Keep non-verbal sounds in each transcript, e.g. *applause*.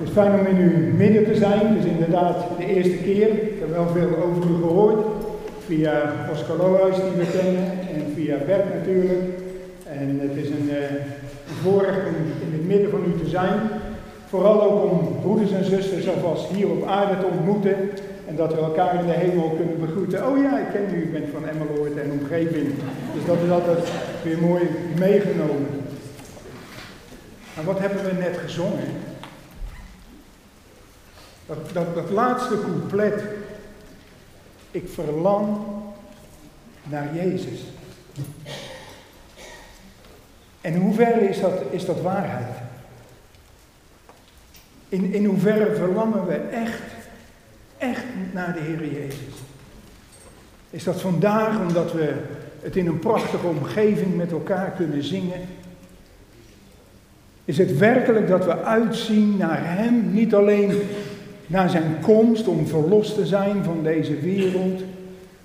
Het is fijn om in uw midden te zijn. Het is inderdaad de eerste keer. Ik heb wel veel over u gehoord. Via Oscar Lohuis die we kennen en via Bert natuurlijk. En het is een, uh, een voorrecht om in het midden van u te zijn. Vooral ook om broeders en zusters alvast hier op aarde te ontmoeten. En dat we elkaar in de hemel kunnen begroeten. Oh ja, ik ken u, u bent van Emmeloord en omgeving. Dus dat is altijd weer mooi meegenomen. En wat hebben we net gezongen? Dat, dat, laatste couplet. Ik verlang naar Jezus. En in hoeverre is dat, is dat waarheid? In, in hoeverre verlangen we echt, echt naar de Heer Jezus? Is dat vandaag omdat we het in een prachtige omgeving met elkaar kunnen zingen? Is het werkelijk dat we uitzien naar Hem, niet alleen naar Zijn komst om verlost te zijn van deze wereld,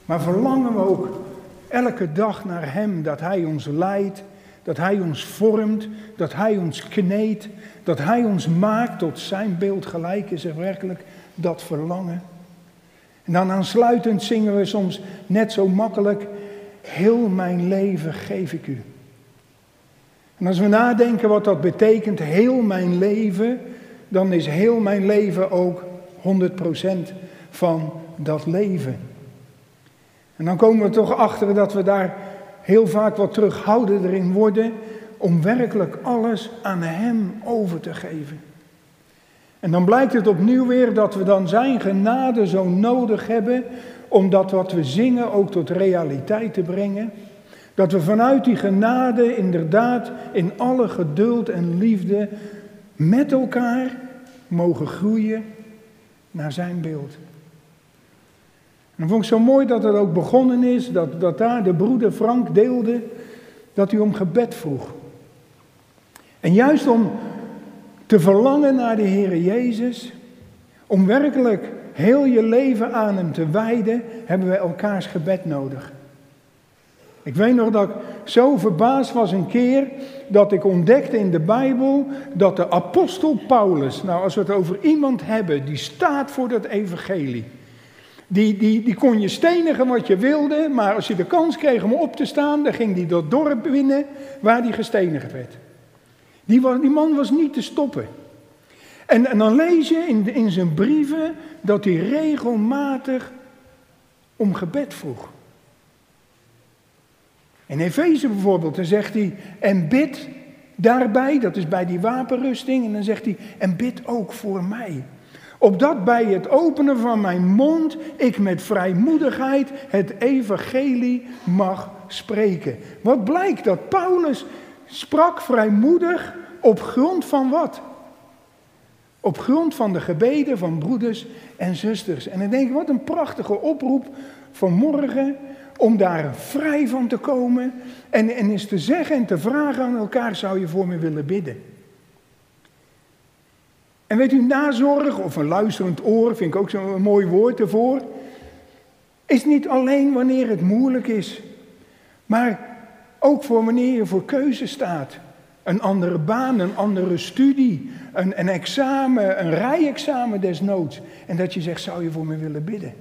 maar verlangen we ook elke dag naar Hem, dat Hij ons leidt, dat Hij ons vormt, dat Hij ons kneedt, dat Hij ons maakt tot Zijn beeld gelijk, is er werkelijk dat verlangen. En dan aansluitend zingen we soms net zo makkelijk, heel mijn leven geef ik u. En als we nadenken wat dat betekent, heel mijn leven, dan is heel mijn leven ook 100% van dat leven. En dan komen we toch achter dat we daar heel vaak wat terughoudender in worden om werkelijk alles aan Hem over te geven. En dan blijkt het opnieuw weer dat we dan Zijn genade zo nodig hebben om dat wat we zingen ook tot realiteit te brengen. Dat we vanuit die genade inderdaad in alle geduld en liefde met elkaar mogen groeien naar zijn beeld. En dan vond ik zo mooi dat het ook begonnen is, dat, dat daar de broeder Frank deelde, dat hij om gebed vroeg. En juist om te verlangen naar de Heer Jezus, om werkelijk heel je leven aan Hem te wijden, hebben we elkaars gebed nodig. Ik weet nog dat ik zo verbaasd was een keer dat ik ontdekte in de Bijbel dat de apostel Paulus, nou als we het over iemand hebben die staat voor dat evangelie, die, die, die kon je stenigen wat je wilde, maar als je de kans kreeg om op te staan, dan ging die dat dorp binnen waar die gestenigd werd. Die, was, die man was niet te stoppen. En, en dan lees je in, in zijn brieven dat hij regelmatig om gebed vroeg. In Efeze bijvoorbeeld, dan zegt hij, en bid daarbij, dat is bij die wapenrusting, en dan zegt hij, en bid ook voor mij. Opdat bij het openen van mijn mond ik met vrijmoedigheid het evangelie mag spreken. Wat blijkt dat Paulus sprak vrijmoedig op grond van wat? Op grond van de gebeden van broeders en zusters. En dan denk ik, wat een prachtige oproep vanmorgen om daar vrij van te komen en, en eens te zeggen en te vragen aan elkaar, zou je voor me willen bidden? En weet u, nazorg of een luisterend oor, vind ik ook zo'n mooi woord ervoor, is niet alleen wanneer het moeilijk is, maar ook voor wanneer je voor keuze staat. Een andere baan, een andere studie, een, een examen, een rijexamen desnoods. En dat je zegt, zou je voor me willen bidden?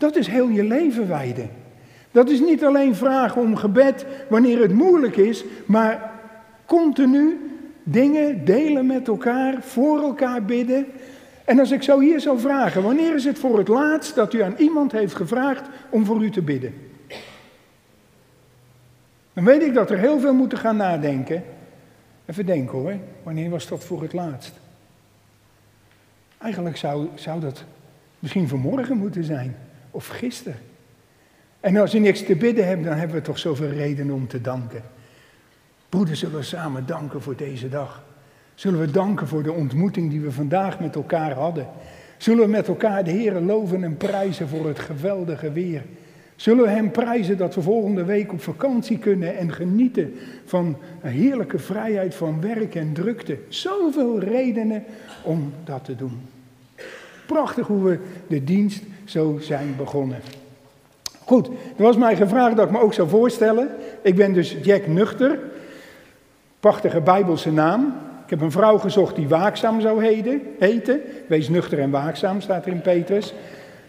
Dat is heel je leven wijden. Dat is niet alleen vragen om gebed wanneer het moeilijk is, maar continu dingen delen met elkaar, voor elkaar bidden. En als ik zo hier zou vragen, wanneer is het voor het laatst dat u aan iemand heeft gevraagd om voor u te bidden? Dan weet ik dat er heel veel moeten gaan nadenken. Even denken hoor, wanneer was dat voor het laatst? Eigenlijk zou, zou dat misschien vanmorgen moeten zijn. Of gisteren. En als je niks te bidden hebt, dan hebben we toch zoveel redenen om te danken. Broeders, zullen we samen danken voor deze dag? Zullen we danken voor de ontmoeting die we vandaag met elkaar hadden? Zullen we met elkaar de Heer loven en prijzen voor het geweldige weer? Zullen we Hem prijzen dat we volgende week op vakantie kunnen en genieten van een heerlijke vrijheid van werk en drukte? Zoveel redenen om dat te doen. Prachtig hoe we de dienst zo zijn begonnen. Goed, er was mij gevraagd dat ik me ook zou voorstellen. Ik ben dus Jack Nuchter. Prachtige Bijbelse naam. Ik heb een vrouw gezocht die waakzaam zou heten. Wees nuchter en waakzaam, staat er in Petrus.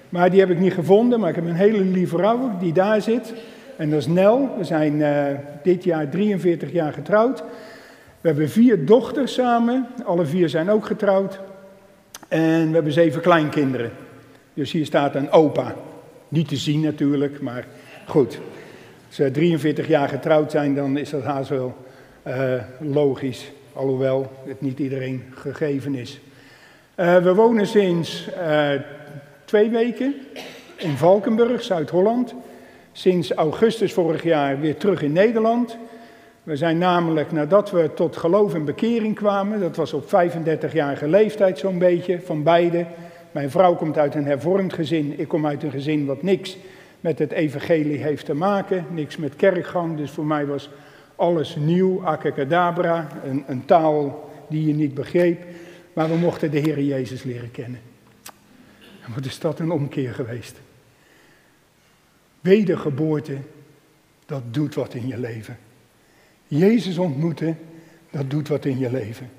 Maar die heb ik niet gevonden, maar ik heb een hele lieve vrouw die daar zit. En dat is Nel. We zijn uh, dit jaar 43 jaar getrouwd. We hebben vier dochters samen. Alle vier zijn ook getrouwd. En we hebben zeven kleinkinderen. Dus hier staat een opa. Niet te zien natuurlijk, maar goed. Als ze 43 jaar getrouwd zijn, dan is dat haast wel uh, logisch. Alhoewel het niet iedereen gegeven is. Uh, we wonen sinds uh, twee weken in Valkenburg, Zuid-Holland. Sinds augustus vorig jaar weer terug in Nederland. We zijn namelijk nadat we tot geloof en bekering kwamen, dat was op 35-jarige leeftijd zo'n beetje, van beide. Mijn vrouw komt uit een hervormd gezin, ik kom uit een gezin wat niks met het evangelie heeft te maken, niks met kerkgang. Dus voor mij was alles nieuw, akakadabra, een, een taal die je niet begreep. Maar we mochten de Heer Jezus leren kennen. En wat is dat een omkeer geweest? Wedergeboorte, dat doet wat in je leven. Jezus ontmoeten, dat doet wat in je leven.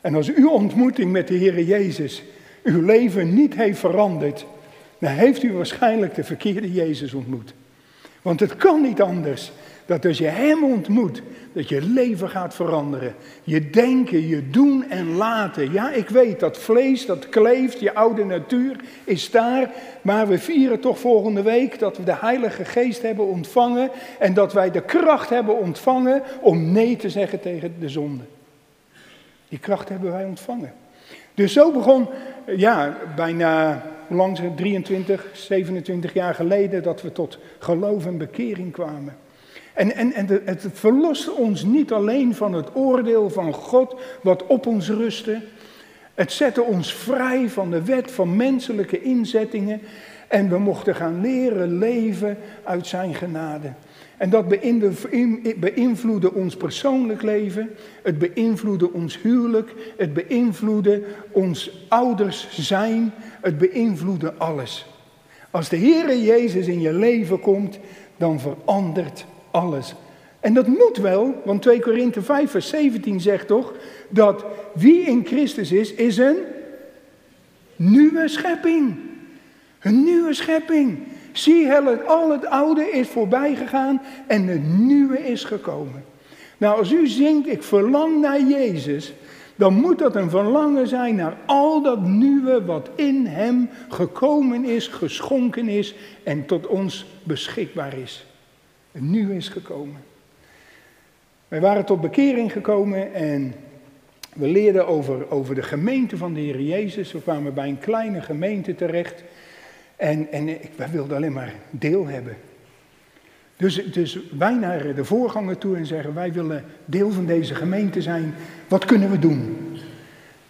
En als uw ontmoeting met de Heer Jezus uw leven niet heeft veranderd, dan heeft u waarschijnlijk de verkeerde Jezus ontmoet. Want het kan niet anders dat als je Hem ontmoet, dat je leven gaat veranderen. Je denken, je doen en laten. Ja, ik weet dat vlees, dat kleeft, je oude natuur is daar. Maar we vieren toch volgende week dat we de Heilige Geest hebben ontvangen. En dat wij de kracht hebben ontvangen om nee te zeggen tegen de zonde. Die kracht hebben wij ontvangen. Dus zo begon, ja, bijna langs 23, 27 jaar geleden dat we tot geloof en bekering kwamen. En, en, en het verlost ons niet alleen van het oordeel van God wat op ons rustte. Het zette ons vrij van de wet van menselijke inzettingen. En we mochten gaan leren leven uit zijn genade. En dat beïnvloedde ons persoonlijk leven, het beïnvloedde ons huwelijk, het beïnvloedde ons ouders zijn, het beïnvloedde alles. Als de Heere Jezus in je leven komt, dan verandert alles. En dat moet wel, want 2 Korinthe 5 vers 17 zegt toch dat wie in Christus is, is een nieuwe schepping. Een nieuwe schepping. Zie, al het oude is voorbij gegaan en het nieuwe is gekomen. Nou, als u zingt, ik verlang naar Jezus, dan moet dat een verlangen zijn naar al dat nieuwe wat in Hem gekomen is, geschonken is en tot ons beschikbaar is. Het nieuwe is gekomen. Wij waren tot bekering gekomen en we leerden over, over de gemeente van de Heer Jezus. We kwamen bij een kleine gemeente terecht. En, en wij wilden alleen maar deel hebben. Dus, dus wij naar de voorganger toe en zeggen: Wij willen deel van deze gemeente zijn. Wat kunnen we doen?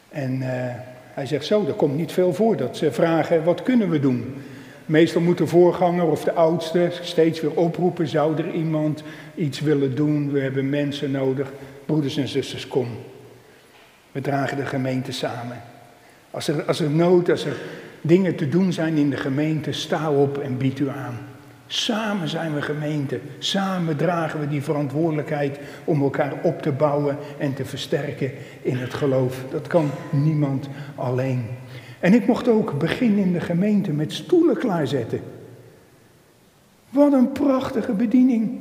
En uh, hij zegt: Zo, er komt niet veel voor dat ze vragen: Wat kunnen we doen? Meestal moet de voorganger of de oudste steeds weer oproepen: Zou er iemand iets willen doen? We hebben mensen nodig. Broeders en zusters, kom. We dragen de gemeente samen. Als er, als er nood, als er dingen te doen zijn in de gemeente, sta op en bied u aan. Samen zijn we gemeente. Samen dragen we die verantwoordelijkheid om elkaar op te bouwen en te versterken in het geloof. Dat kan niemand alleen. En ik mocht ook beginnen in de gemeente met stoelen klaarzetten. Wat een prachtige bediening.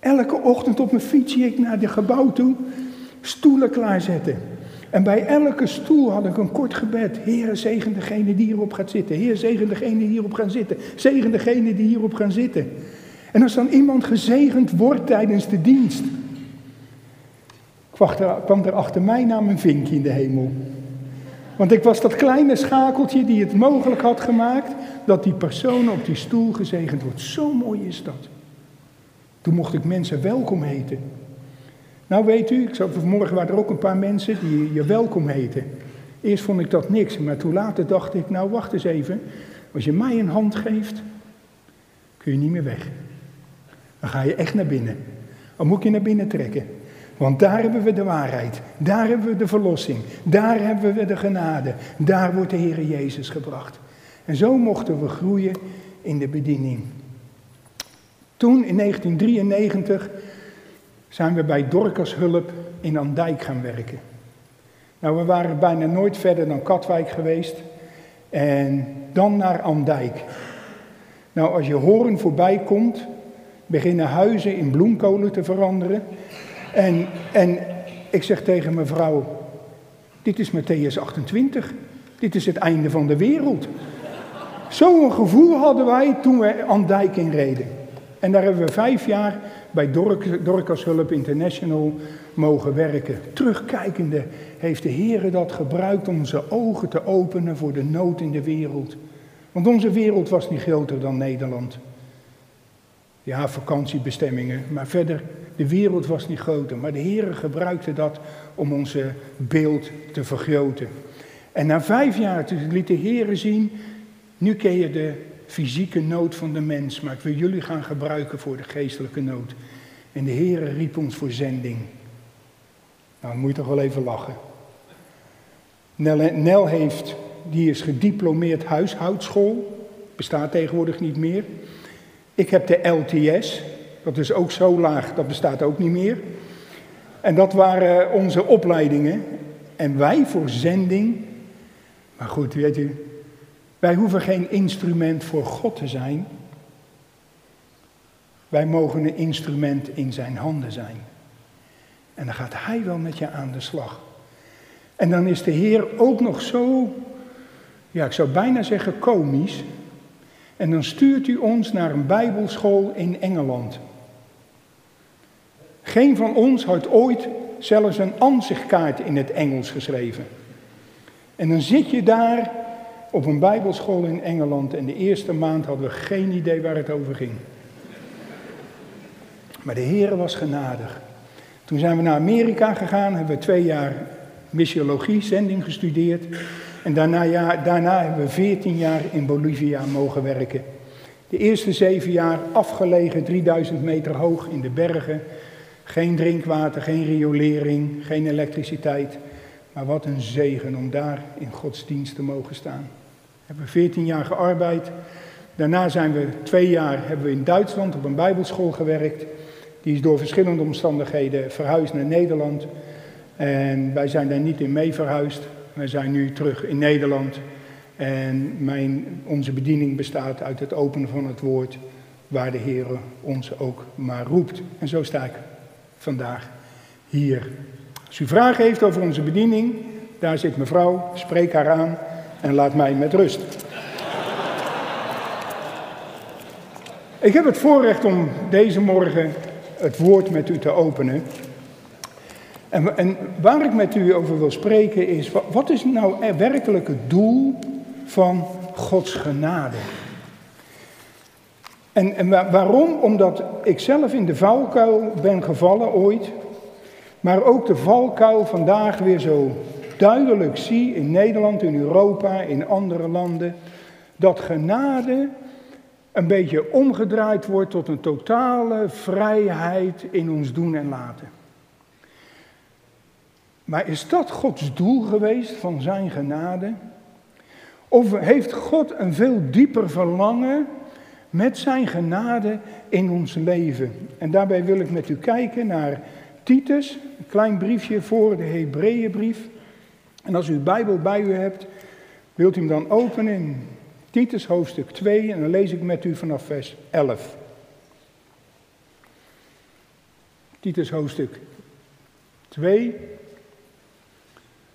Elke ochtend op mijn fietsje ik naar het gebouw toe, stoelen klaarzetten. En bij elke stoel had ik een kort gebed. Heer, zegen degene die hierop gaat zitten. Heer, zegen degene die hierop gaan zitten. Zegen degene die hierop gaan zitten. En als dan iemand gezegend wordt tijdens de dienst, kwam er achter mij naam een vinkje in de hemel. Want ik was dat kleine schakeltje die het mogelijk had gemaakt dat die persoon op die stoel gezegend wordt. Zo mooi is dat. Toen mocht ik mensen welkom heten. Nou weet u, ik zat, vanmorgen waren er ook een paar mensen die je welkom heten. Eerst vond ik dat niks, maar toen later dacht ik, nou wacht eens even. Als je mij een hand geeft, kun je niet meer weg. Dan ga je echt naar binnen. Dan moet je naar binnen trekken. Want daar hebben we de waarheid. Daar hebben we de verlossing. Daar hebben we de genade. Daar wordt de Heer Jezus gebracht. En zo mochten we groeien in de bediening. Toen in 1993 zijn we bij Dorcas Hulp in Andijk gaan werken. Nou, we waren bijna nooit verder dan Katwijk geweest. En dan naar Andijk. Nou, als je Horen voorbij komt, beginnen huizen in bloemkolen te veranderen. En, en ik zeg tegen mevrouw, dit is Matthäus 28. Dit is het einde van de wereld. Zo'n gevoel hadden wij toen we Andijk inreden. En daar hebben we vijf jaar bij Dorcas Hulp International mogen werken. Terugkijkende heeft de Heer dat gebruikt om onze ogen te openen voor de nood in de wereld. Want onze wereld was niet groter dan Nederland. Ja, vakantiebestemmingen, maar verder, de wereld was niet groter. Maar de Heer gebruikte dat om onze beeld te vergroten. En na vijf jaar liet de Heer zien, nu ken je de fysieke nood van de mens, maar ik wil jullie gaan gebruiken voor de geestelijke nood. En de Heer riep ons voor zending. Nou, dan moet je toch wel even lachen. Nel, Nel heeft, die is gediplomeerd huishoudschool, bestaat tegenwoordig niet meer. Ik heb de LTS, dat is ook zo laag, dat bestaat ook niet meer. En dat waren onze opleidingen. En wij voor zending. Maar goed, weet u, wij hoeven geen instrument voor God te zijn. Wij mogen een instrument in zijn handen zijn. En dan gaat hij wel met je aan de slag. En dan is de Heer ook nog zo, ja, ik zou bijna zeggen komisch. En dan stuurt u ons naar een Bijbelschool in Engeland. Geen van ons had ooit zelfs een ansichtkaart in het Engels geschreven. En dan zit je daar op een Bijbelschool in Engeland en de eerste maand hadden we geen idee waar het over ging. Maar de Heer was genadig. Toen zijn we naar Amerika gegaan, hebben we twee jaar missiologie, zending gestudeerd. En daarna, ja, daarna hebben we veertien jaar in Bolivia mogen werken. De eerste zeven jaar afgelegen, 3000 meter hoog in de bergen. Geen drinkwater, geen riolering, geen elektriciteit. Maar wat een zegen om daar in Gods dienst te mogen staan. We hebben 14 jaar gearbeid. Daarna zijn we twee jaar hebben we in Duitsland op een bijbelschool gewerkt. Die is door verschillende omstandigheden verhuisd naar Nederland. En wij zijn daar niet in mee verhuisd. Wij zijn nu terug in Nederland. En mijn, onze bediening bestaat uit het openen van het woord waar de Heer ons ook maar roept. En zo sta ik vandaag hier. Als u vragen heeft over onze bediening, daar zit mevrouw, spreek haar aan en laat mij met rust. Ik heb het voorrecht om deze morgen het woord met u te openen. En, en, waar ik met u over wil spreken is, wat is nou werkelijk het doel van Gods genade? En, en waarom? Omdat ik zelf in de valkuil ben gevallen ooit, maar ook de valkuil vandaag weer zo duidelijk zie in Nederland, in Europa, in andere landen, dat genade een beetje omgedraaid wordt tot een totale vrijheid in ons doen en laten. Maar is dat Gods doel geweest van zijn genade? Of heeft God een veel dieper verlangen met zijn genade in ons leven? En daarbij wil ik met u kijken naar Titus, een klein briefje voor de Hebreeënbrief. En als u de Bijbel bij u hebt, wilt u hem dan openen in Titus hoofdstuk 2 en dan lees ik met u vanaf vers 11. Titus hoofdstuk 2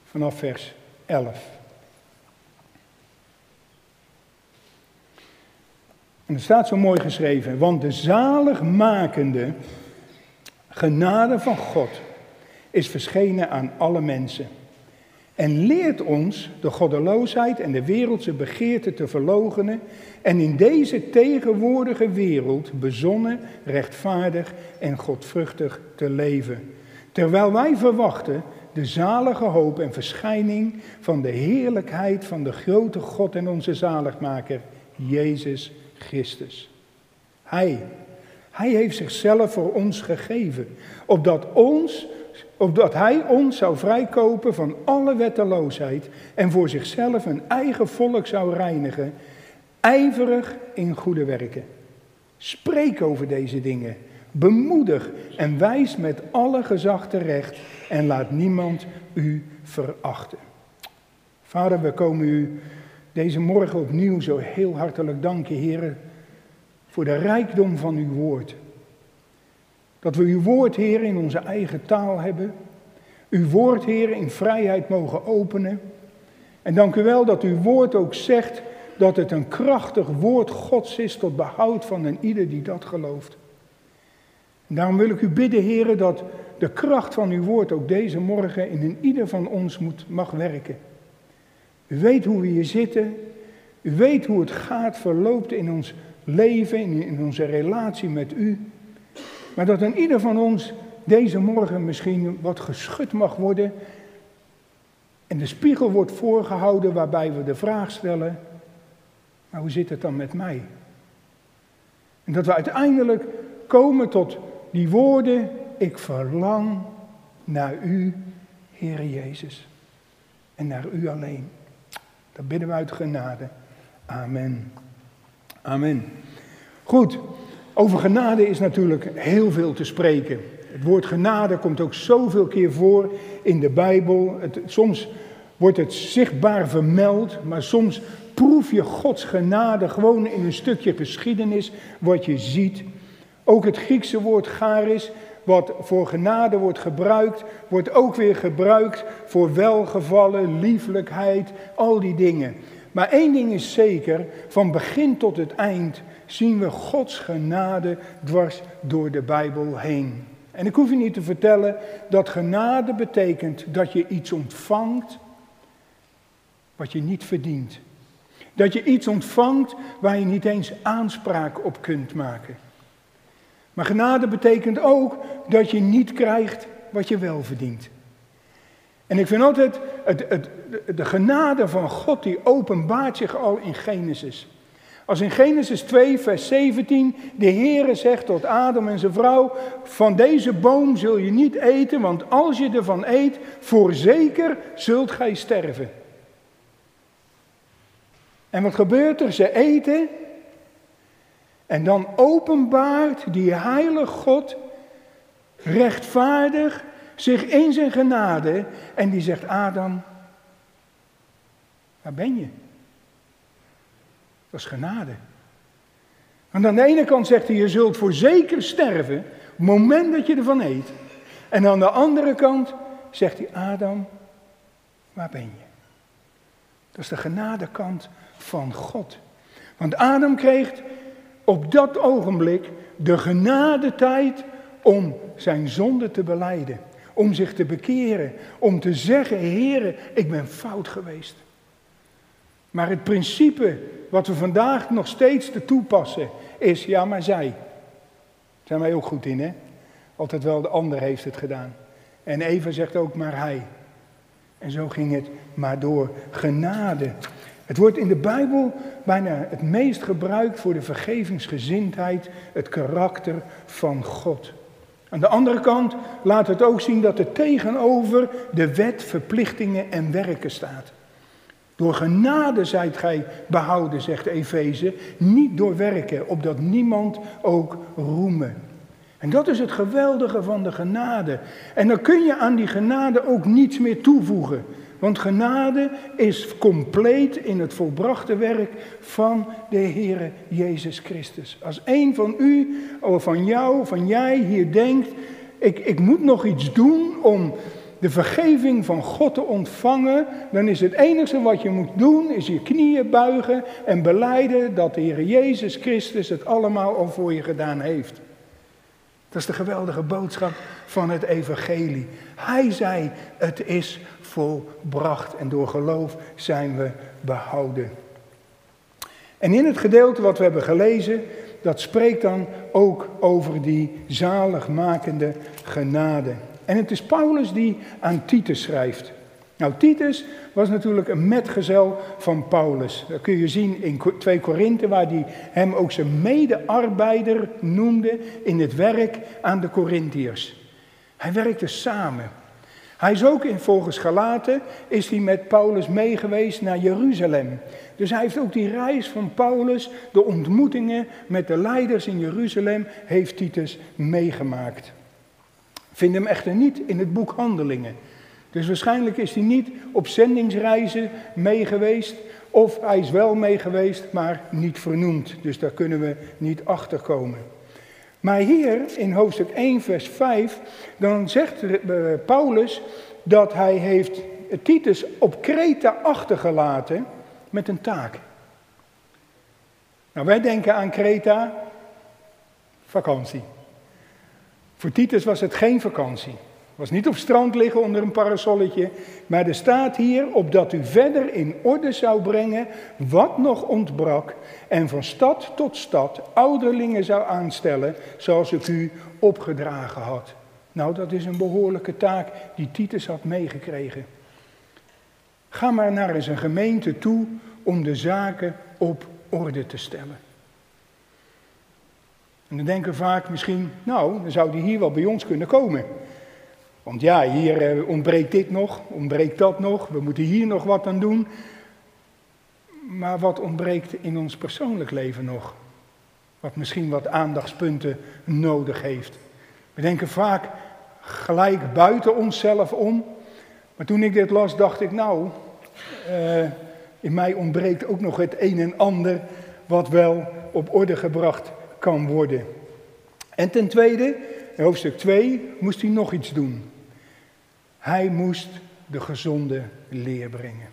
vanaf vers 11. En er staat zo mooi geschreven, want de zaligmakende genade van God is verschenen aan alle mensen. En leert ons de goddeloosheid en de wereldse begeerte te verlogenen en in deze tegenwoordige wereld bezonnen, rechtvaardig en godvruchtig te leven. Terwijl wij verwachten de zalige hoop en verschijning van de heerlijkheid van de grote God en onze zaligmaker, Jezus Christus. Hij, hij heeft zichzelf voor ons gegeven, opdat, ons, opdat hij ons zou vrijkopen van alle wetteloosheid en voor zichzelf een eigen volk zou reinigen, ijverig in goede werken. Spreek over deze dingen. Bemoedig en wijs met alle gezag terecht en laat niemand u verachten. Vader, we komen u deze morgen opnieuw zo heel hartelijk danken, heren, voor de rijkdom van uw woord. Dat we uw woord, Heer, in onze eigen taal hebben. Uw woord, Heer, in vrijheid mogen openen. En dank u wel dat uw woord ook zegt dat het een krachtig woord Gods is tot behoud van een ieder die dat gelooft. Daarom wil ik u bidden, Heer, dat de kracht van uw woord ook deze morgen in een ieder van ons moet, mag werken. U weet hoe we hier zitten. U weet hoe het gaat, verloopt in ons leven, in onze relatie met u. Maar dat een ieder van ons deze morgen misschien wat geschud mag worden. En de spiegel wordt voorgehouden waarbij we de vraag stellen, maar hoe zit het dan met mij? En dat we uiteindelijk komen tot die woorden, ik verlang naar u, Heere Jezus. En naar u alleen. Dat bidden we uit genade. Amen. Amen. Goed, over genade is natuurlijk heel veel te spreken. Het woord genade komt ook zoveel keer voor in de Bijbel. Het, soms wordt het zichtbaar vermeld, maar soms proef je Gods genade gewoon in een stukje geschiedenis wat je ziet. Ook het Griekse woord charis, wat voor genade wordt gebruikt, wordt ook weer gebruikt voor welgevallen, lieflijkheid, al die dingen. Maar één ding is zeker, van begin tot het eind zien we Gods genade dwars door de Bijbel heen. En ik hoef je niet te vertellen dat genade betekent dat je iets ontvangt wat je niet verdient. Dat je iets ontvangt waar je niet eens aanspraak op kunt maken. Maar genade betekent ook dat je niet krijgt wat je wel verdient. En ik vind altijd, het, het, de genade van God die openbaart zich al in Genesis. Als in Genesis 2, vers 17, de Heere zegt tot Adam en zijn vrouw, van deze boom zul je niet eten, want als je ervan eet, voorzeker zult gij sterven. En wat gebeurt er? Ze eten en dan openbaart die heilige God rechtvaardig zich in zijn genade en die zegt, Adam, waar ben je? Dat is genade. Want aan de ene kant zegt hij, je zult voor zeker sterven, het moment dat je ervan eet. En aan de andere kant zegt hij, Adam, waar ben je? Dat is de genadekant van God. Want Adam kreeg op dat ogenblik de genadetijd om zijn zonde te beleiden. Om zich te bekeren. Om te zeggen, Heere, ik ben fout geweest. Maar het principe wat we vandaag nog steeds te toepassen is, ja maar zij. Daar zijn wij ook goed in hè. Altijd wel de ander heeft het gedaan. En Eva zegt ook maar hij. En zo ging het maar door. Genade. Het wordt in de Bijbel bijna het meest gebruikt voor de vergevingsgezindheid, het karakter van God. Aan de andere kant laat het ook zien dat er tegenover de wet verplichtingen en werken staat. Door genade zijt gij behouden, zegt Efeze, niet door werken, opdat niemand ook roemen. En dat is het geweldige van de genade. En dan kun je aan die genade ook niets meer toevoegen. Want genade is compleet in het volbrachte werk van de Heere Jezus Christus. Als een van u, of van jou, van jij hier denkt, ik, ik moet nog iets doen om de vergeving van God te ontvangen, dan is het enige wat je moet doen, is je knieën buigen en beleiden dat de Heer Jezus Christus het allemaal al voor je gedaan heeft. Dat is de geweldige boodschap van het evangelie. Hij zei, het is volbracht en door geloof zijn we behouden. En in het gedeelte wat we hebben gelezen, dat spreekt dan ook over die zaligmakende genade. En het is Paulus die aan Titus schrijft. Nou, Titus was natuurlijk een metgezel van Paulus. Dat kun je zien in 2 Korinthe, waar hij hem ook zijn medearbeider noemde in het werk aan de Corinthiërs. Hij werkte samen. Hij is ook in volgens Galaten, is hij met Paulus meegeweest naar Jeruzalem. Dus hij heeft ook die reis van Paulus, de ontmoetingen met de leiders in Jeruzalem, heeft Titus meegemaakt. Vind hem echter niet in het boek Handelingen. Dus waarschijnlijk is hij niet op zendingsreizen meegeweest, of hij is wel meegeweest, maar niet vernoemd. Dus daar kunnen we niet achter komen. Maar hier in hoofdstuk 1, vers 5, dan zegt eh, Paulus dat hij heeft Titus op Kreta achtergelaten met een taak. Nou, wij denken aan Kreta, vakantie. Voor Titus was het geen vakantie was niet op strand liggen onder een parasolletje, maar er staat hier opdat u verder in orde zou brengen wat nog ontbrak en van stad tot stad ouderlingen zou aanstellen zoals ik u opgedragen had. Nou, dat is een behoorlijke taak die Titus had meegekregen. Ga maar naar zijn gemeente toe om de zaken op orde te stellen. En dan denken we vaak misschien, nou, dan zou die hier wel bij ons kunnen komen. Want ja, hier eh, ontbreekt dit nog, ontbreekt dat nog, we moeten hier nog wat aan doen. Maar wat ontbreekt in ons persoonlijk leven nog? Wat misschien wat aandachtspunten nodig heeft. We denken vaak gelijk buiten onszelf om. Maar toen ik dit las, dacht ik, nou, uh, in mij ontbreekt ook nog het een en ander wat wel op orde gebracht kan worden. En ten tweede, in hoofdstuk 2, moest hij nog iets doen. Hij moest de gezonde leer brengen.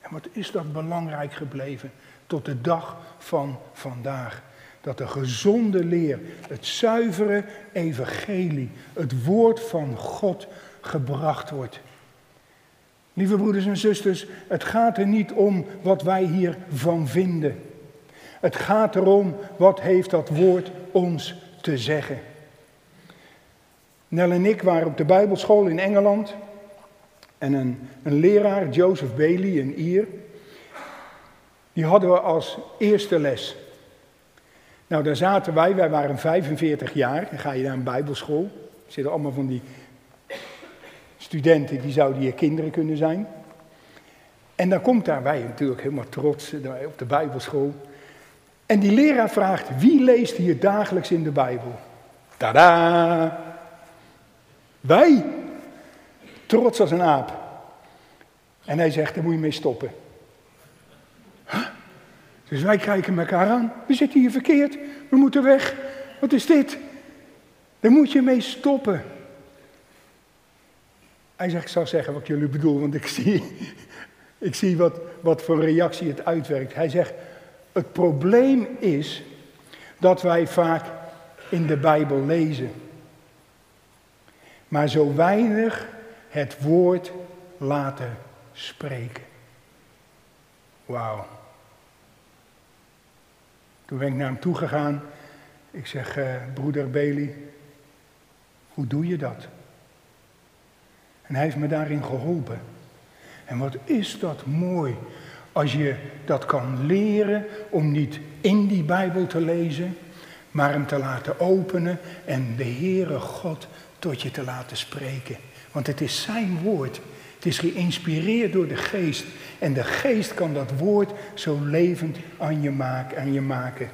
En wat is dat belangrijk gebleven tot de dag van vandaag? Dat de gezonde leer, het zuivere evangelie, het woord van God gebracht wordt. Lieve broeders en zusters, het gaat er niet om wat wij hiervan vinden. Het gaat erom wat heeft dat woord ons te zeggen. Nel en ik waren op de Bijbelschool in Engeland. En een, een leraar, Joseph Bailey, een Ier, die hadden we als eerste les. Nou, daar zaten wij, wij waren 45 jaar. Dan ga je naar een Bijbelschool. Er zitten allemaal van die studenten, die zouden je kinderen kunnen zijn. En dan komt daar, wij natuurlijk helemaal trots eh, op de Bijbelschool. En die leraar vraagt, wie leest hier dagelijks in de Bijbel? Tada! Wij, trots als een aap. En hij zegt, daar moet je mee stoppen. Dus wij kijken elkaar aan. We zitten hier verkeerd. We moeten weg. Wat is dit? Daar moet je mee stoppen. Hij zegt, ik zal zeggen wat jullie bedoel, want ik zie, *laughs* ik zie wat, wat voor reactie het uitwerkt. Hij zegt, het probleem is dat wij vaak in de Bijbel lezen maar zo weinig het woord laten spreken. Wauw. Toen ben ik naar hem toe gegaan. Ik zeg, uh, broeder Bailey, hoe doe je dat? En hij heeft me daarin geholpen. En wat is dat mooi als je dat kan leren om niet in die Bijbel te lezen, maar hem te laten openen en de Heere God tot je te laten spreken. Want het is zijn woord. Het is geïnspireerd door de geest. En de geest kan dat woord zo levend aan je, maken, aan je maken.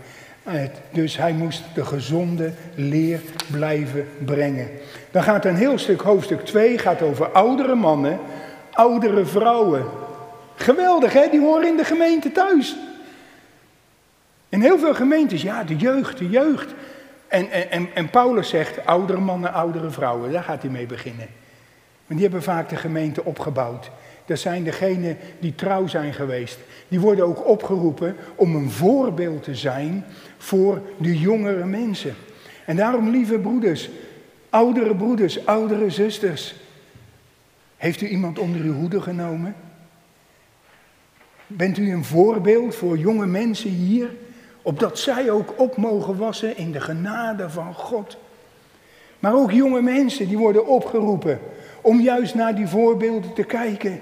Dus hij moest de gezonde leer blijven brengen. Dan gaat een heel stuk, hoofdstuk 2, gaat over oudere mannen, oudere vrouwen. Geweldig hè, die horen in de gemeente thuis. In heel veel gemeentes, ja, de jeugd, de jeugd. En, en, en Paulus zegt, oudere mannen, oudere vrouwen, daar gaat hij mee beginnen. Want die hebben vaak de gemeente opgebouwd. Dat zijn degenen die trouw zijn geweest. Die worden ook opgeroepen om een voorbeeld te zijn voor de jongere mensen. En daarom, lieve broeders, oudere broeders, oudere zusters. Heeft u iemand onder uw hoede genomen? Bent u een voorbeeld voor jonge mensen hier? Opdat zij ook op mogen wassen in de genade van God. Maar ook jonge mensen die worden opgeroepen om juist naar die voorbeelden te kijken.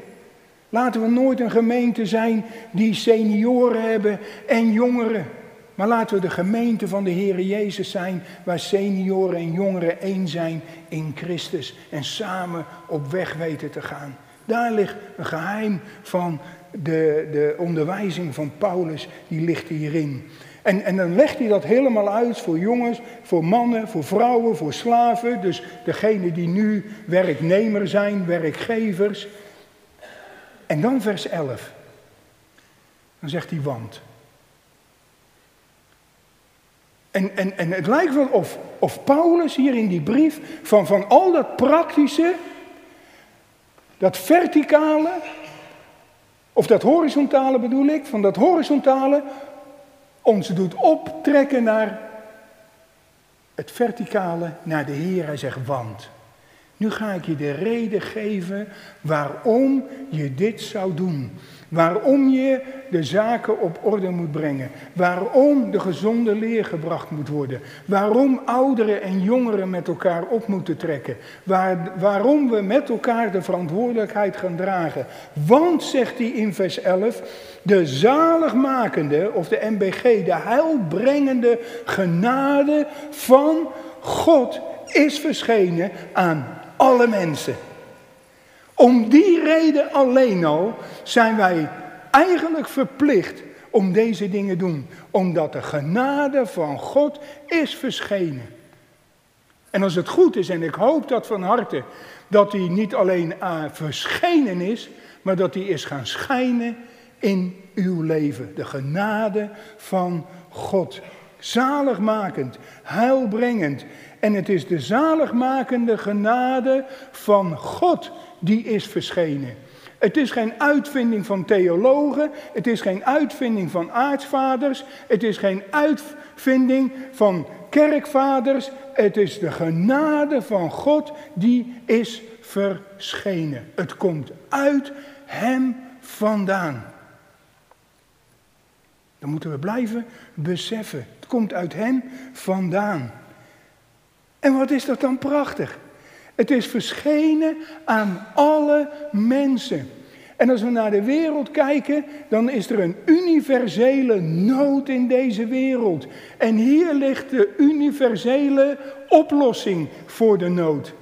Laten we nooit een gemeente zijn die senioren hebben en jongeren. Maar laten we de gemeente van de Heer Jezus zijn, waar senioren en jongeren één zijn in Christus en samen op weg weten te gaan. Daar ligt een geheim van de, de onderwijzing van Paulus, die ligt hierin. En, en dan legt hij dat helemaal uit voor jongens, voor mannen, voor vrouwen, voor slaven. Dus degene die nu werknemer zijn, werkgevers. En dan vers 11. Dan zegt hij want. En, en, het lijkt wel of, of Paulus hier in die brief van, van al dat praktische, dat verticale, of dat horizontale bedoel ik, van dat horizontale ons doet optrekken naar het verticale, naar de Heer. Hij zegt want. Nu ga ik je de reden geven waarom je dit zou doen. Waarom je de zaken op orde moet brengen. Waarom de gezonde leer gebracht moet worden. Waarom ouderen en jongeren met elkaar op moeten trekken. Waar, waarom we met elkaar de verantwoordelijkheid gaan dragen. Want, zegt hij in vers 11, de zaligmakende, of de MBG, de heilbrengende genade van God is verschenen aan alle mensen. Om die reden alleen al zijn wij eigenlijk verplicht om deze dingen te doen. Omdat de genade van God is verschenen. En als het goed is, en ik hoop dat van harte, dat hij niet alleen verschenen is, maar dat hij is gaan schijnen in uw leven. De genade van God. Zaligmakend, heilbrengend. En het is de zaligmakende genade van God die is verschenen. Het is geen uitvinding van theologen, het is geen uitvinding van aartsvaders, het is geen uitvinding van kerkvaders, het is de genade van God die is verschenen. Het komt uit Hem vandaan. Dat moeten we blijven beseffen. Het komt uit Hem vandaan. En wat is dat dan prachtig? Het is verschenen aan alle mensen. En als we naar de wereld kijken, dan is er een universele nood in deze wereld. En hier ligt de universele oplossing voor de nood.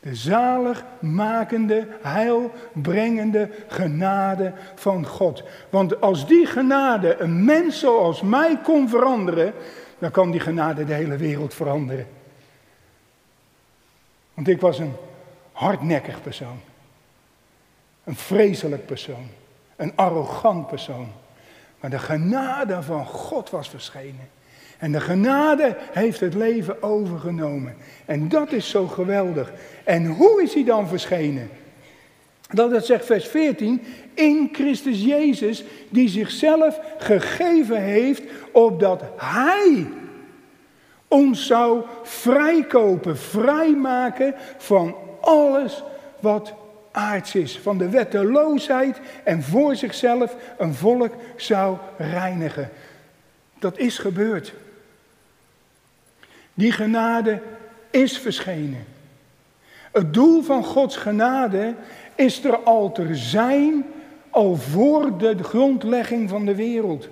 De zaligmakende, heilbrengende genade van God. Want als die genade een mens zoals mij kon veranderen, dan kan die genade de hele wereld veranderen. Want ik was een hardnekkig persoon. Een vreselijk persoon. Een arrogant persoon. Maar de genade van God was verschenen. En de genade heeft het leven overgenomen. En dat is zo geweldig. En hoe is hij dan verschenen? Dat het zegt vers 14, in Christus Jezus, die zichzelf gegeven heeft, opdat Hij ons zou vrijkopen, vrijmaken van alles wat aards is. Van de wetteloosheid en voor zichzelf een volk zou reinigen. Dat is gebeurd. Die genade is verschenen. Het doel van Gods genade is er al te zijn, al voor de grondlegging van de wereld.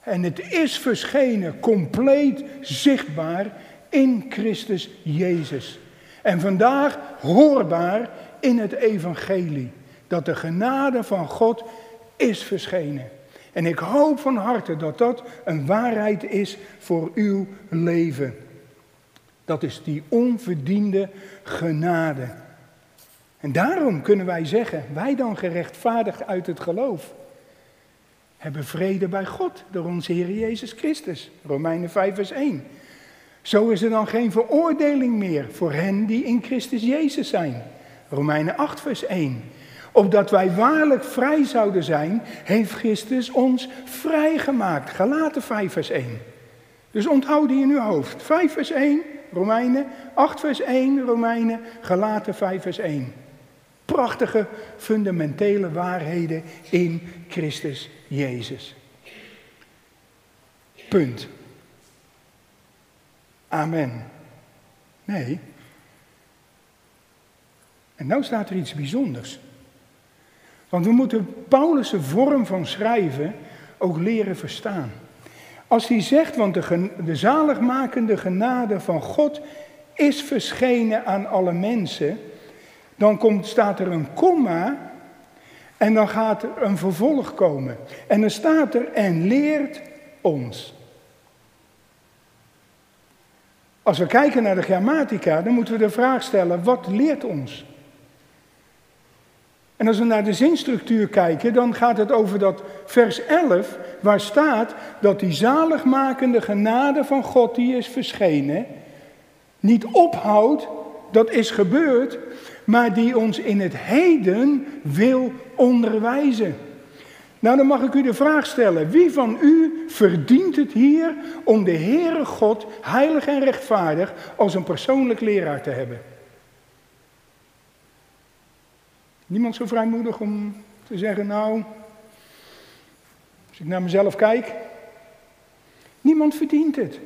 En het is verschenen, compleet zichtbaar in Christus Jezus. En vandaag hoorbaar in het evangelie. Dat de genade van God is verschenen. En ik hoop van harte dat dat een waarheid is voor uw leven. Dat is die onverdiende genade. En daarom kunnen wij zeggen, wij dan gerechtvaardigd uit het geloof hebben vrede bij God door onze Heer Jezus Christus. Romeinen 5 vers 1. Zo is er dan geen veroordeling meer voor hen die in Christus Jezus zijn. Romeinen 8 vers 1. Opdat wij waarlijk vrij zouden zijn, heeft Christus ons vrijgemaakt. Galaten 5 vers 1. Dus onthoud die in uw hoofd. 5 vers 1, Romeinen, 8 vers 1, Romeinen, Galaten 5 vers 1 prachtige fundamentele waarheden in Christus Jezus. Punt. Amen. Nee. En nou staat er iets bijzonders. Want we moeten Paulus' vorm van schrijven ook leren verstaan. Als hij zegt, want de, de zaligmakende genade van God is verschenen aan alle mensen, dan komt, staat er een komma en dan gaat er een vervolg komen. En dan staat er en leert ons. Als we kijken naar de grammatica, dan moeten we de vraag stellen, wat leert ons? En als we naar de zinstructuur kijken, dan gaat het over dat vers 11, waar staat dat die zaligmakende genade van God die is verschenen, niet ophoudt, dat is gebeurd, maar die ons in het heden wil onderwijzen. Nou, dan mag ik u de vraag stellen: wie van u verdient het hier om de Heere God, heilig en rechtvaardig, als een persoonlijk leraar te hebben? Niemand zo vrijmoedig om te zeggen, nou, als ik naar mezelf kijk, niemand verdient het.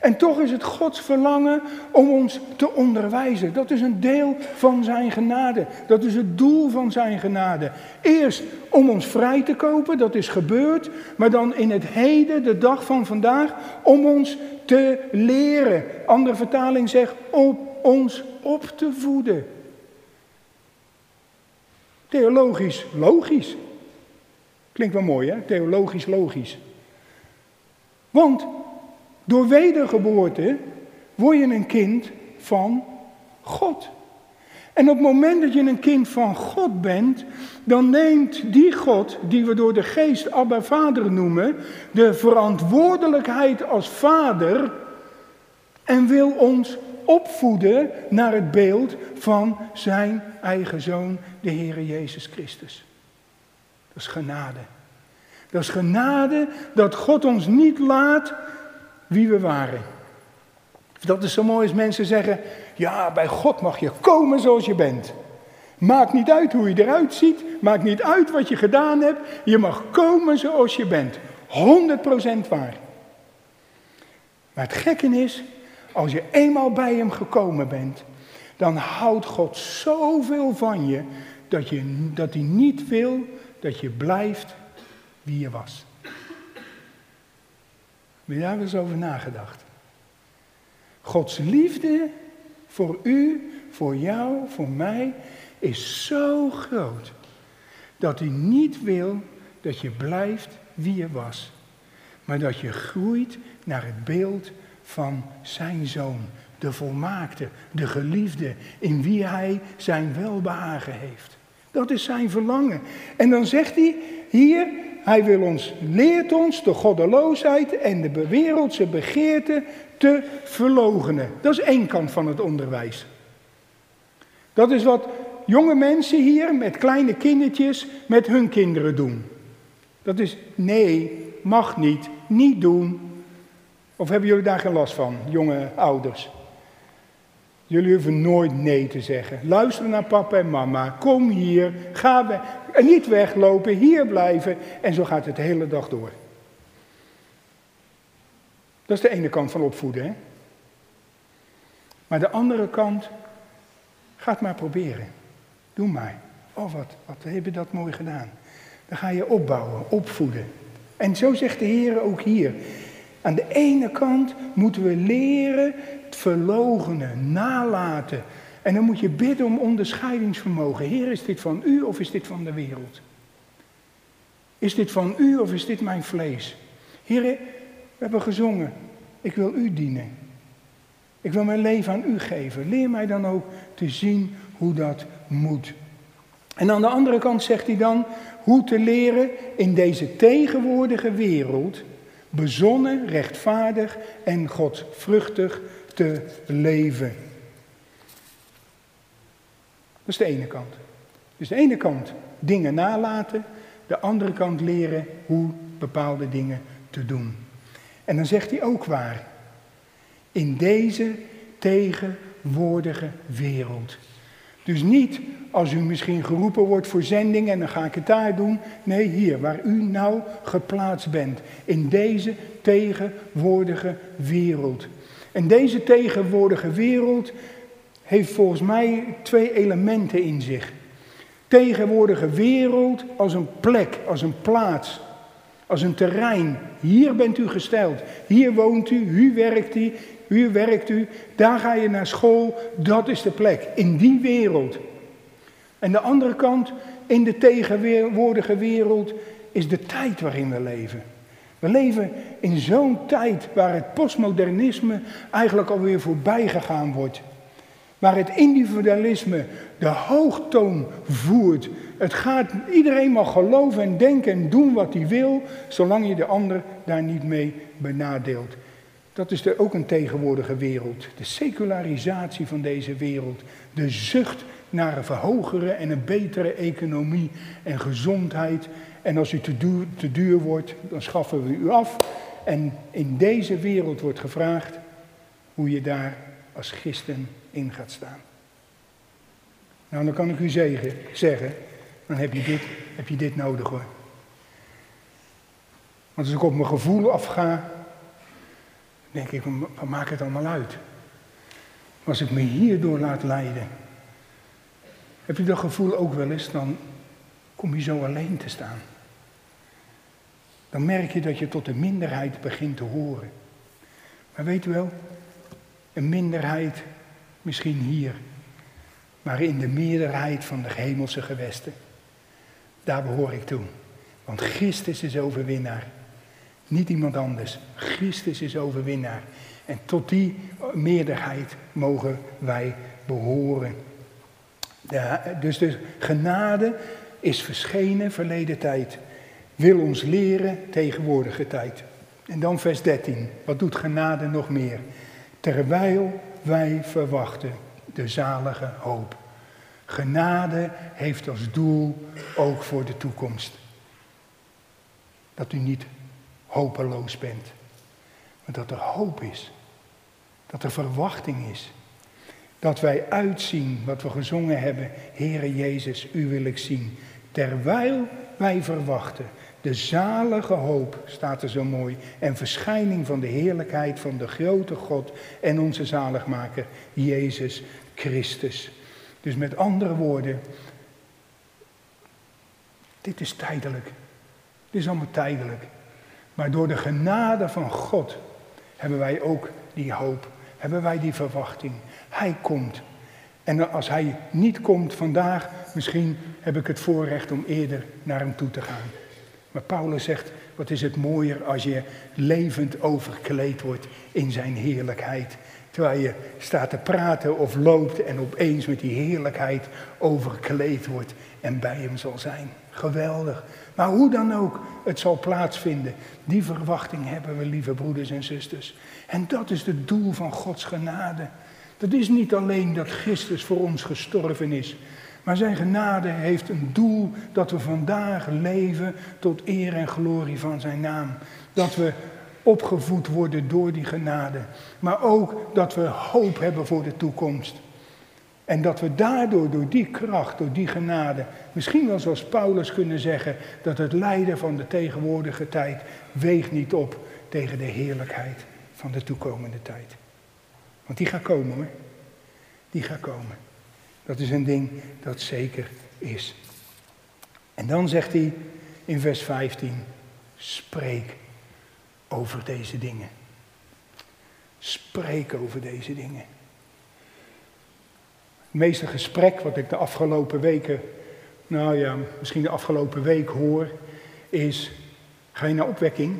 En toch is het Gods verlangen om ons te onderwijzen. Dat is een deel van zijn genade. Dat is het doel van zijn genade. Eerst om ons vrij te kopen, dat is gebeurd. Maar dan in het heden, de dag van vandaag, om ons te leren. Andere vertaling zegt, om ons op te voeden. Theologisch logisch. Klinkt wel mooi, hè? Theologisch logisch. Want door wedergeboorte word je een kind van God. En op het moment dat je een kind van God bent, dan neemt die God, die we door de geest Abba Vader noemen, de verantwoordelijkheid als vader en wil ons opvoeden naar het beeld van zijn eigen zoon, de Heere Jezus Christus. Dat is genade. Dat is genade dat God ons niet laat wie we waren. Dat is zo mooi als mensen zeggen, ja, bij God mag je komen zoals je bent. Maakt niet uit hoe je eruit ziet, maakt niet uit wat je gedaan hebt, je mag komen zoals je bent. 100% waar. Maar het gekke is, als je eenmaal bij hem gekomen bent, dan houdt God zoveel van je dat, je, dat hij niet wil dat je blijft wie je was. Heb je daar eens over nagedacht? Gods liefde voor u, voor jou, voor mij is zo groot dat hij niet wil dat je blijft wie je was, maar dat je groeit naar het beeld van zijn zoon, de volmaakte, de geliefde, in wie hij zijn welbehagen heeft. Dat is zijn verlangen. En dan zegt hij hier, hij wil ons, leert ons de goddeloosheid en de wereldse begeerte te verlogenen. Dat is één kant van het onderwijs. Dat is wat jonge mensen hier met kleine kindertjes met hun kinderen doen. Dat is nee, mag niet, niet doen. Of hebben jullie daar geen last van, jonge ouders? Jullie hoeven nooit nee te zeggen. Luister naar papa en mama. Kom hier. Ga niet weglopen. Hier blijven. En zo gaat het de hele dag door. Dat is de ene kant van opvoeden. Hè? Maar de andere kant. Ga het maar proberen. Doe maar. Oh, wat, wat heb je dat mooi gedaan. Dan ga je opbouwen, opvoeden. En zo zegt de Heer ook hier. Aan de ene kant moeten we leren verlogenen, nalaten. En dan moet je bidden om onderscheidingsvermogen. Heer, is dit van u of is dit van de wereld? Is dit van u of is dit mijn vlees? Heer, we hebben gezongen. Ik wil u dienen. Ik wil mijn leven aan u geven. Leer mij dan ook te zien hoe dat moet. En aan de andere kant zegt hij dan hoe te leren in deze tegenwoordige wereld bezonnen, rechtvaardig en godvruchtig te leven. Dat is de ene kant. Dus de ene kant dingen nalaten, de andere kant leren hoe bepaalde dingen te doen. En dan zegt hij ook waar. In deze tegenwoordige wereld. Dus niet als u misschien geroepen wordt voor zending en dan ga ik het daar doen. Nee, hier, waar u nou geplaatst bent. In deze tegenwoordige wereld. En deze tegenwoordige wereld heeft volgens mij twee elementen in zich. Tegenwoordige wereld als een plek, als een plaats. als een terrein. Hier bent u gesteld. Hier woont u, hier werkt u, hier werkt u. Daar ga je naar school. Dat is de plek. In die wereld. En de andere kant, in de tegenwoordige wereld, is de tijd waarin we leven. We leven in zo'n tijd waar het postmodernisme eigenlijk alweer voorbij gegaan wordt. Waar het individualisme de hoogtoon voert. Het gaat, iedereen mag geloven en denken en doen wat hij wil, zolang je de ander daar niet mee benadeelt. Dat is er ook een tegenwoordige wereld. De secularisatie van deze wereld. De zucht naar een verhogere en een betere economie en gezondheid. En als u te duur, te duur wordt, dan schaffen we u af. En in deze wereld wordt gevraagd hoe je daar als christen in gaat staan. Nou, dan kan ik u zeggen, zeggen dan heb je, dit, heb je dit nodig hoor. Want als ik op mijn gevoel afga, denk ik, wat maakt het allemaal uit? Als ik me hierdoor laat leiden, heb je dat gevoel ook wel eens, dan kom je zo alleen te staan. Dan merk je dat je tot de minderheid begint te horen. Maar weet u wel, een minderheid misschien hier, maar in de meerderheid van de hemelse gewesten. Daar behoor ik toe. Want Christus is overwinnaar. Niet iemand anders. Christus is overwinnaar. En tot die meerderheid mogen wij behoren. dus de genade is verschenen verleden tijd. Wil ons leren tegenwoordige tijd. En dan vers 13. Wat doet genade nog meer? Terwijl wij verwachten de zalige hoop. Genade heeft als doel ook voor de toekomst. Dat u niet hopeloos bent, maar dat er hoop is. Dat er verwachting is. Dat wij uitzien wat we gezongen hebben. Heere Jezus, u wil ik zien. Terwijl wij verwachten de zalige hoop, staat er zo mooi, en verschijning van de heerlijkheid van de grote God en onze zaligmaker, Jezus Christus. Dus met andere woorden, dit is tijdelijk. Dit is allemaal tijdelijk. Maar door de genade van God hebben wij ook die hoop, hebben wij die verwachting. Hij komt. En als hij niet komt vandaag, misschien heb ik het voorrecht om eerder naar hem toe te gaan. Maar Paulus zegt, wat is het mooier als je levend overkleed wordt in zijn heerlijkheid. Terwijl je staat te praten of loopt en opeens met die heerlijkheid overkleed wordt en bij hem zal zijn. Geweldig. Maar hoe dan ook, het zal plaatsvinden. Die verwachting hebben we, lieve broeders en zusters. En dat is het doel van Gods genade. Dat is niet alleen dat Christus voor ons gestorven is, maar zijn genade heeft een doel dat we vandaag leven tot eer en glorie van zijn naam. Dat we opgevoed worden door die genade. Maar ook dat we hoop hebben voor de toekomst. En dat we daardoor, door die kracht, door die genade, misschien wel zoals Paulus kunnen zeggen, dat het lijden van de tegenwoordige tijd weegt niet op tegen de heerlijkheid van de toekomende tijd. Want die gaat komen hoor. Die gaat komen. Dat is een ding dat zeker is. En dan zegt hij in vers 15, spreek over deze dingen. Spreek over deze dingen. Meeste gesprek wat ik de afgelopen weken, nou ja, misschien de afgelopen week hoor, is, ga je naar opwekking?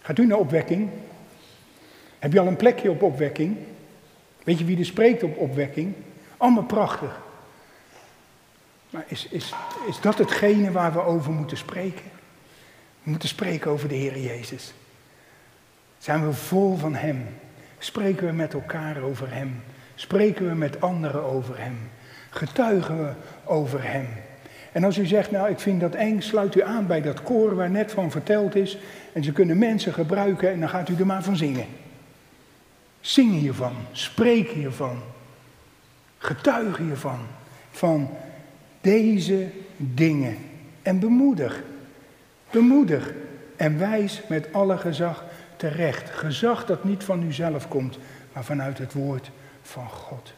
Gaat u naar opwekking? Heb je al een plekje op opwekking? Weet je wie er spreekt op opwekking? Allemaal prachtig. Maar is, is, is dat hetgene waar we over moeten spreken? We moeten spreken over de Heer Jezus. Zijn we vol van Hem? Spreken we met elkaar over Hem? Spreken we met anderen over Hem? Getuigen we over Hem? En als u zegt, nou ik vind dat eng, sluit u aan bij dat koor waar net van verteld is. En ze kunnen mensen gebruiken en dan gaat u er maar van zingen. Zing hiervan, spreek hiervan, getuig hiervan, van deze dingen. En bemoedig, bemoedig en wijs met alle gezag terecht. Gezag dat niet van uzelf komt, maar vanuit het woord van God.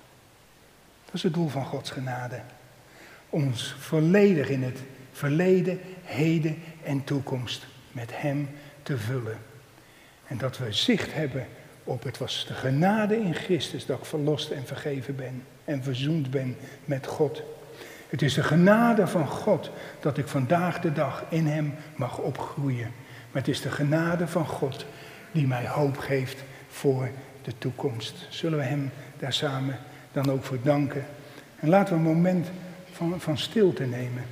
Dat is het doel van Gods genade. Ons volledig in het verleden, heden en toekomst met Hem te vullen. En dat we zicht hebben op het was de genade in Christus dat ik verlost en vergeven ben en verzoend ben met God. Het is de genade van God dat ik vandaag de dag in Hem mag opgroeien. Maar het is de genade van God die mij hoop geeft voor de toekomst. Zullen we Hem daar samen dan ook voor danken? En laten we een moment van, van stilte nemen.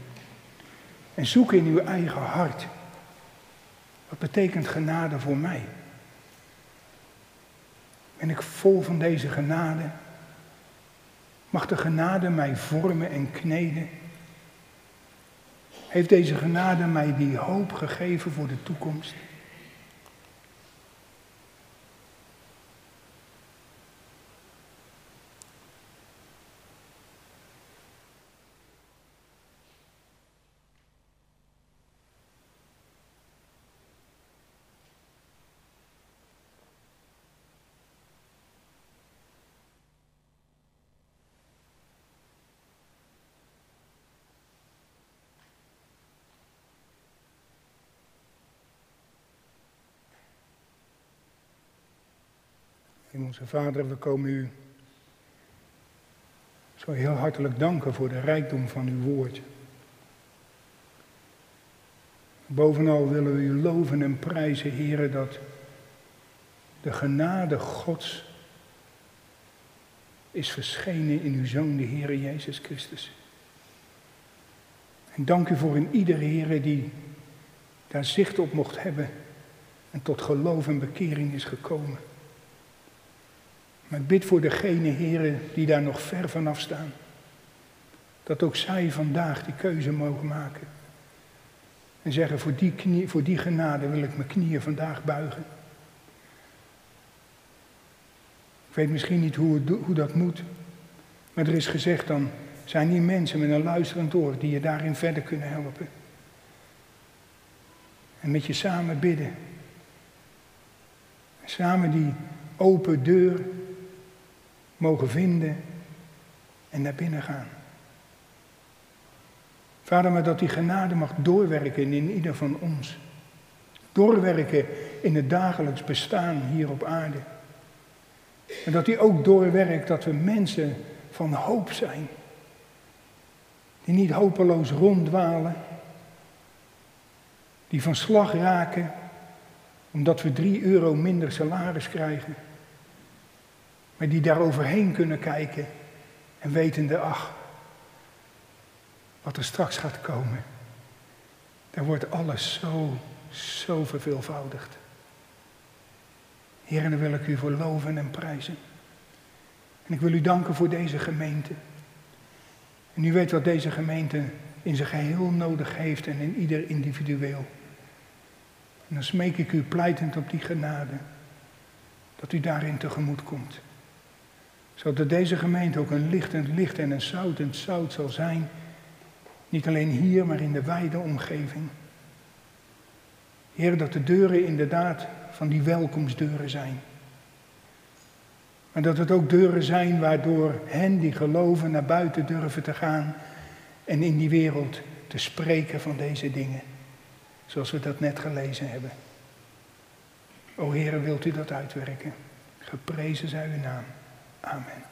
En zoek in uw eigen hart. Wat betekent genade voor mij? Ben ik vol van deze genade? Mag de genade mij vormen en kneden? Heeft deze genade mij die hoop gegeven voor de toekomst? Onze Vader, we komen u zo heel hartelijk danken voor de rijkdom van uw woord. Bovenal willen we u loven en prijzen, heren, dat de genade Gods is verschenen in uw Zoon, de Heere Jezus Christus. En dank u voor een iedere Heere die daar zicht op mocht hebben en tot geloof en bekering is gekomen. Maar ik bid voor degene, heren, die daar nog ver vanaf staan. Dat ook zij vandaag die keuze mogen maken. En zeggen, voor die, knie, voor die genade wil ik mijn knieën vandaag buigen. Ik weet misschien niet hoe, hoe dat moet. Maar er is gezegd dan, zijn hier mensen met een luisterend oor die je daarin verder kunnen helpen. En met je samen bidden. samen die open deur mogen vinden en naar binnen gaan. Vader, maar dat die genade mag doorwerken in ieder van ons. Doorwerken in het dagelijks bestaan hier op aarde. En dat die ook doorwerkt dat we mensen van hoop zijn. Die niet hopeloos ronddwalen. Die van slag raken omdat we drie euro minder salaris krijgen. Maar die daar overheen kunnen kijken en wetende, ach, wat er straks gaat komen. Daar wordt alles zo, zo verveelvoudigd. Heer, en wil ik u voor loven en prijzen. En ik wil u danken voor deze gemeente. En u weet wat deze gemeente in zijn geheel nodig heeft en in ieder individueel. En dan smeek ik u pleitend op die genade, dat u daarin tegemoet komt zodat deze gemeente ook een lichtend licht en een zoutend zout zal zijn. Niet alleen hier, maar in de wijde omgeving. Heer, dat de deuren inderdaad van die welkomstdeuren zijn. Maar dat het ook deuren zijn waardoor hen die geloven naar buiten durven te gaan en in die wereld te spreken van deze dingen. Zoals we dat net gelezen hebben. O Heer, wilt u dat uitwerken? Geprezen zij uw naam. Amen.